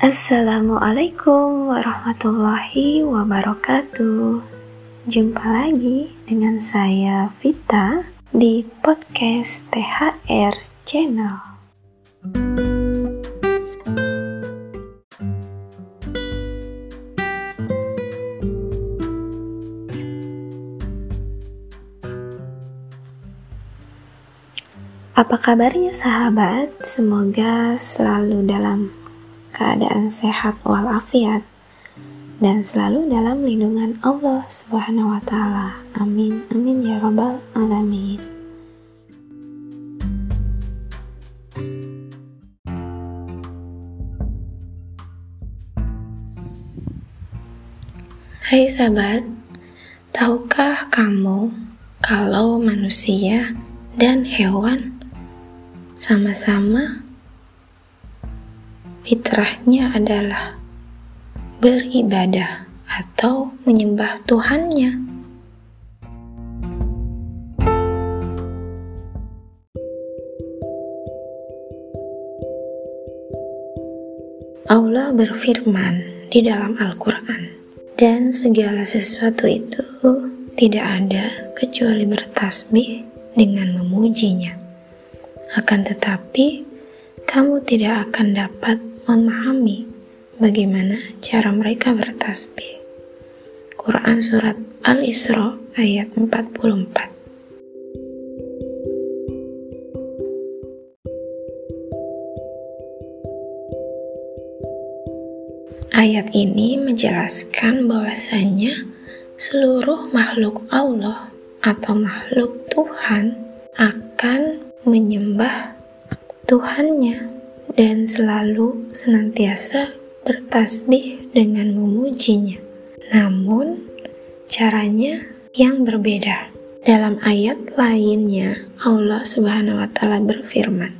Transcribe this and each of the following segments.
Assalamualaikum warahmatullahi wabarakatuh. Jumpa lagi dengan saya Vita di podcast THR Channel. Apa kabarnya sahabat? Semoga selalu dalam keadaan sehat walafiat dan selalu dalam lindungan Allah Subhanahu wa taala. Amin. Amin ya rabbal alamin. Hai sahabat, tahukah kamu kalau manusia dan hewan sama-sama fitrahnya adalah beribadah atau menyembah Tuhannya. Allah berfirman di dalam Al-Quran, dan segala sesuatu itu tidak ada kecuali bertasbih dengan memujinya. Akan tetapi, kamu tidak akan dapat memahami bagaimana cara mereka bertasbih. Quran Surat Al-Isra ayat 44 Ayat ini menjelaskan bahwasanya seluruh makhluk Allah atau makhluk Tuhan akan menyembah Tuhannya dan selalu senantiasa bertasbih dengan memujinya. Namun, caranya yang berbeda. Dalam ayat lainnya, Allah Subhanahu wa Ta'ala berfirman,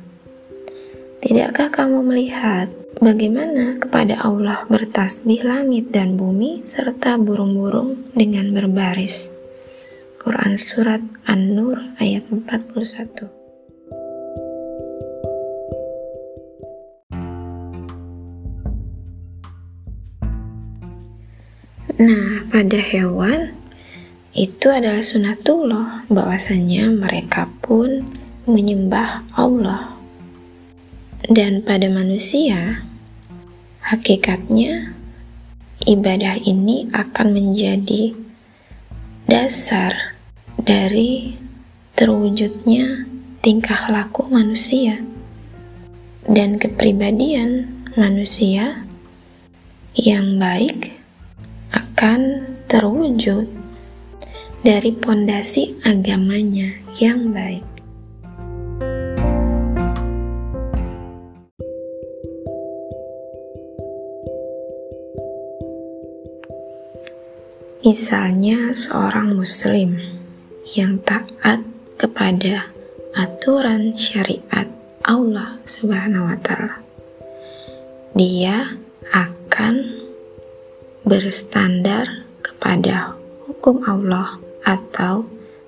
"Tidakkah kamu melihat bagaimana kepada Allah bertasbih langit dan bumi serta burung-burung dengan berbaris?" Quran Surat An-Nur ayat 41 Nah, pada hewan itu adalah sunatullah bahwasanya mereka pun menyembah Allah. Dan pada manusia, hakikatnya ibadah ini akan menjadi dasar dari terwujudnya tingkah laku manusia dan kepribadian manusia yang baik akan terwujud dari pondasi agamanya yang baik. Misalnya seorang muslim yang taat kepada aturan syariat Allah Subhanahu wa taala. Dia akan berstandar kepada hukum Allah atau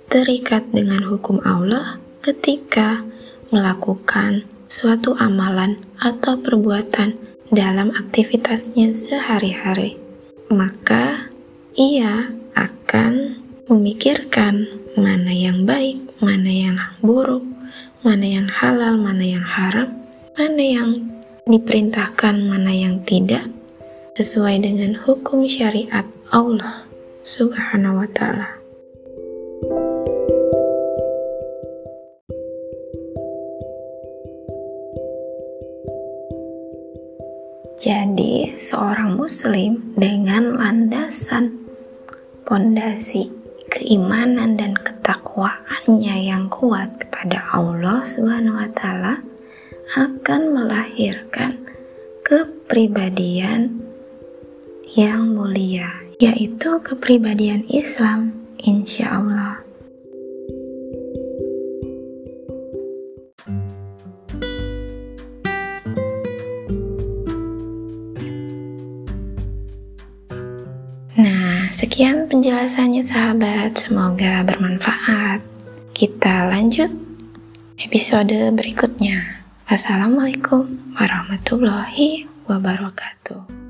terikat dengan hukum Allah ketika melakukan suatu amalan atau perbuatan dalam aktivitasnya sehari-hari, maka ia akan memikirkan mana yang baik, mana yang buruk, mana yang halal, mana yang haram, mana yang diperintahkan, mana yang tidak, sesuai dengan hukum syariat Allah Subhanahu wa Ta'ala. Jadi, seorang Muslim dengan landasan pondasi keimanan dan ketakwaannya yang kuat kepada Allah Subhanahu wa Ta'ala akan melahirkan kepribadian yang mulia, yaitu kepribadian Islam, insya Allah. Nah, sekian penjelasannya sahabat, semoga bermanfaat. Kita lanjut episode berikutnya. Wassalamualaikum warahmatullahi wabarakatuh. wabarakatuh.